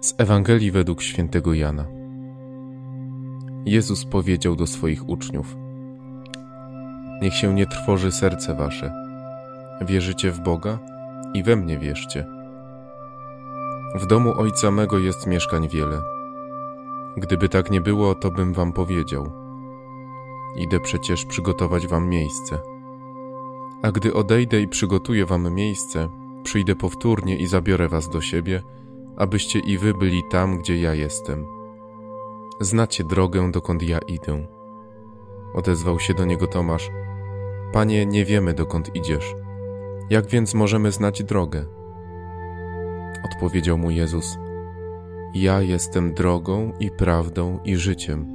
Z Ewangelii według świętego Jana. Jezus powiedział do swoich uczniów: Niech się nie trwoży serce wasze. Wierzycie w Boga i we mnie wierzcie. W domu Ojca mego jest mieszkań wiele. Gdyby tak nie było, to bym wam powiedział. Idę przecież przygotować wam miejsce. A gdy odejdę i przygotuję wam miejsce, przyjdę powtórnie i zabiorę was do siebie, abyście i wy byli tam, gdzie ja jestem. Znacie drogę, dokąd ja idę. Odezwał się do niego Tomasz. Panie, nie wiemy, dokąd idziesz. Jak więc możemy znać drogę? Odpowiedział mu Jezus: Ja jestem drogą i prawdą i życiem.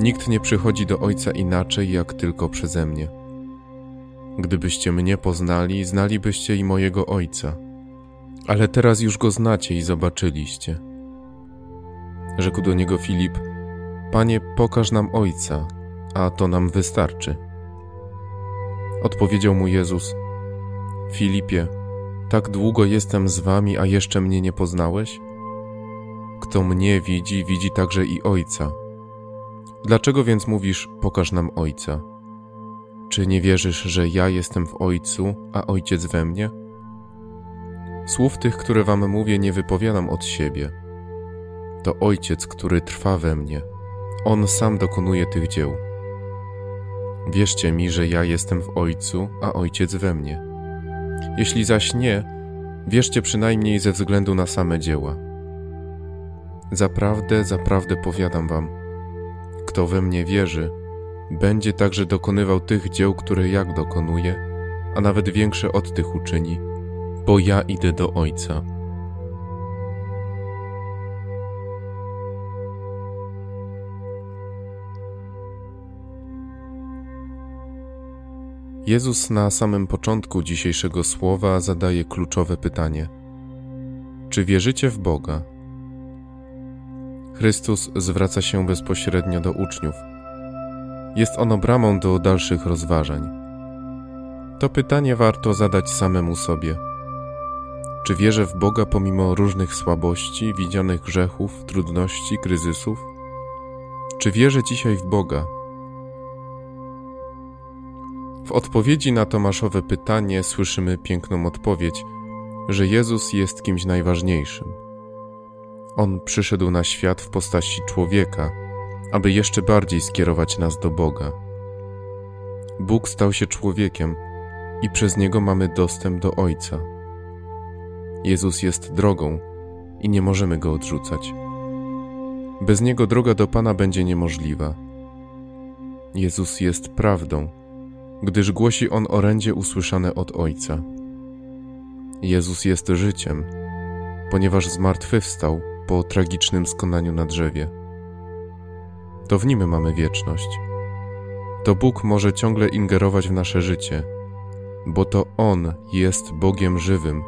Nikt nie przychodzi do Ojca inaczej, jak tylko przeze mnie. Gdybyście mnie poznali, znalibyście i mojego Ojca. Ale teraz już go znacie i zobaczyliście. Rzekł do niego Filip: Panie, pokaż nam Ojca, a to nam wystarczy. Odpowiedział mu Jezus: Filipie, tak długo jestem z wami, a jeszcze mnie nie poznałeś? Kto mnie widzi, widzi także i Ojca. Dlaczego więc mówisz: Pokaż nam Ojca? Czy nie wierzysz, że ja jestem w Ojcu, a Ojciec we mnie? Słów tych, które wam mówię, nie wypowiadam od siebie. To Ojciec, który trwa we mnie. On sam dokonuje tych dzieł. Wierzcie mi, że ja jestem w Ojcu, a Ojciec we mnie. Jeśli zaś nie, wierzcie przynajmniej ze względu na same dzieła. Zaprawdę, zaprawdę powiadam wam, kto we mnie wierzy, będzie także dokonywał tych dzieł, które jak dokonuje, a nawet większe od tych uczyni, bo ja idę do Ojca. Jezus na samym początku dzisiejszego słowa zadaje kluczowe pytanie: Czy wierzycie w Boga? Chrystus zwraca się bezpośrednio do uczniów. Jest ono bramą do dalszych rozważań. To pytanie warto zadać samemu sobie. Czy wierzę w Boga pomimo różnych słabości, widzianych grzechów, trudności, kryzysów? Czy wierzę dzisiaj w Boga? W odpowiedzi na Tomaszowe pytanie słyszymy piękną odpowiedź, że Jezus jest kimś najważniejszym. On przyszedł na świat w postaci człowieka, aby jeszcze bardziej skierować nas do Boga. Bóg stał się człowiekiem i przez niego mamy dostęp do Ojca. Jezus jest drogą i nie możemy go odrzucać. Bez niego droga do Pana będzie niemożliwa. Jezus jest prawdą, gdyż głosi on orędzie usłyszane od Ojca. Jezus jest życiem, ponieważ zmartwychwstał po tragicznym skonaniu na drzewie. To w nim mamy wieczność. To Bóg może ciągle ingerować w nasze życie, bo to On jest Bogiem żywym,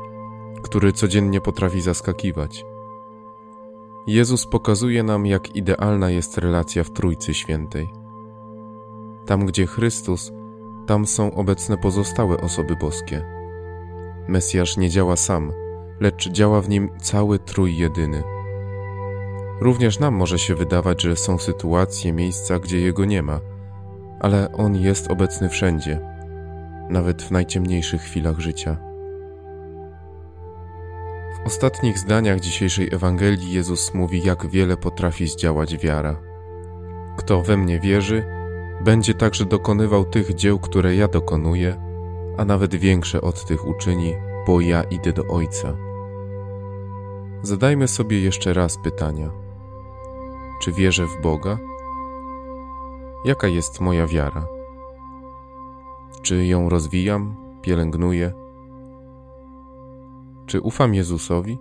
który codziennie potrafi zaskakiwać. Jezus pokazuje nam, jak idealna jest relacja w Trójcy Świętej. Tam, gdzie Chrystus, tam są obecne pozostałe osoby boskie. Mesjasz nie działa sam, lecz działa w nim cały Trój jedyny. Również nam może się wydawać, że są sytuacje, miejsca, gdzie Jego nie ma, ale On jest obecny wszędzie, nawet w najciemniejszych chwilach życia. W ostatnich zdaniach dzisiejszej Ewangelii Jezus mówi, jak wiele potrafi zdziałać wiara. Kto we mnie wierzy, będzie także dokonywał tych dzieł, które ja dokonuję, a nawet większe od tych uczyni, bo ja idę do Ojca. Zadajmy sobie jeszcze raz pytania. Czy wierzę w Boga? Jaka jest moja wiara? Czy ją rozwijam, pielęgnuję? Czy ufam Jezusowi?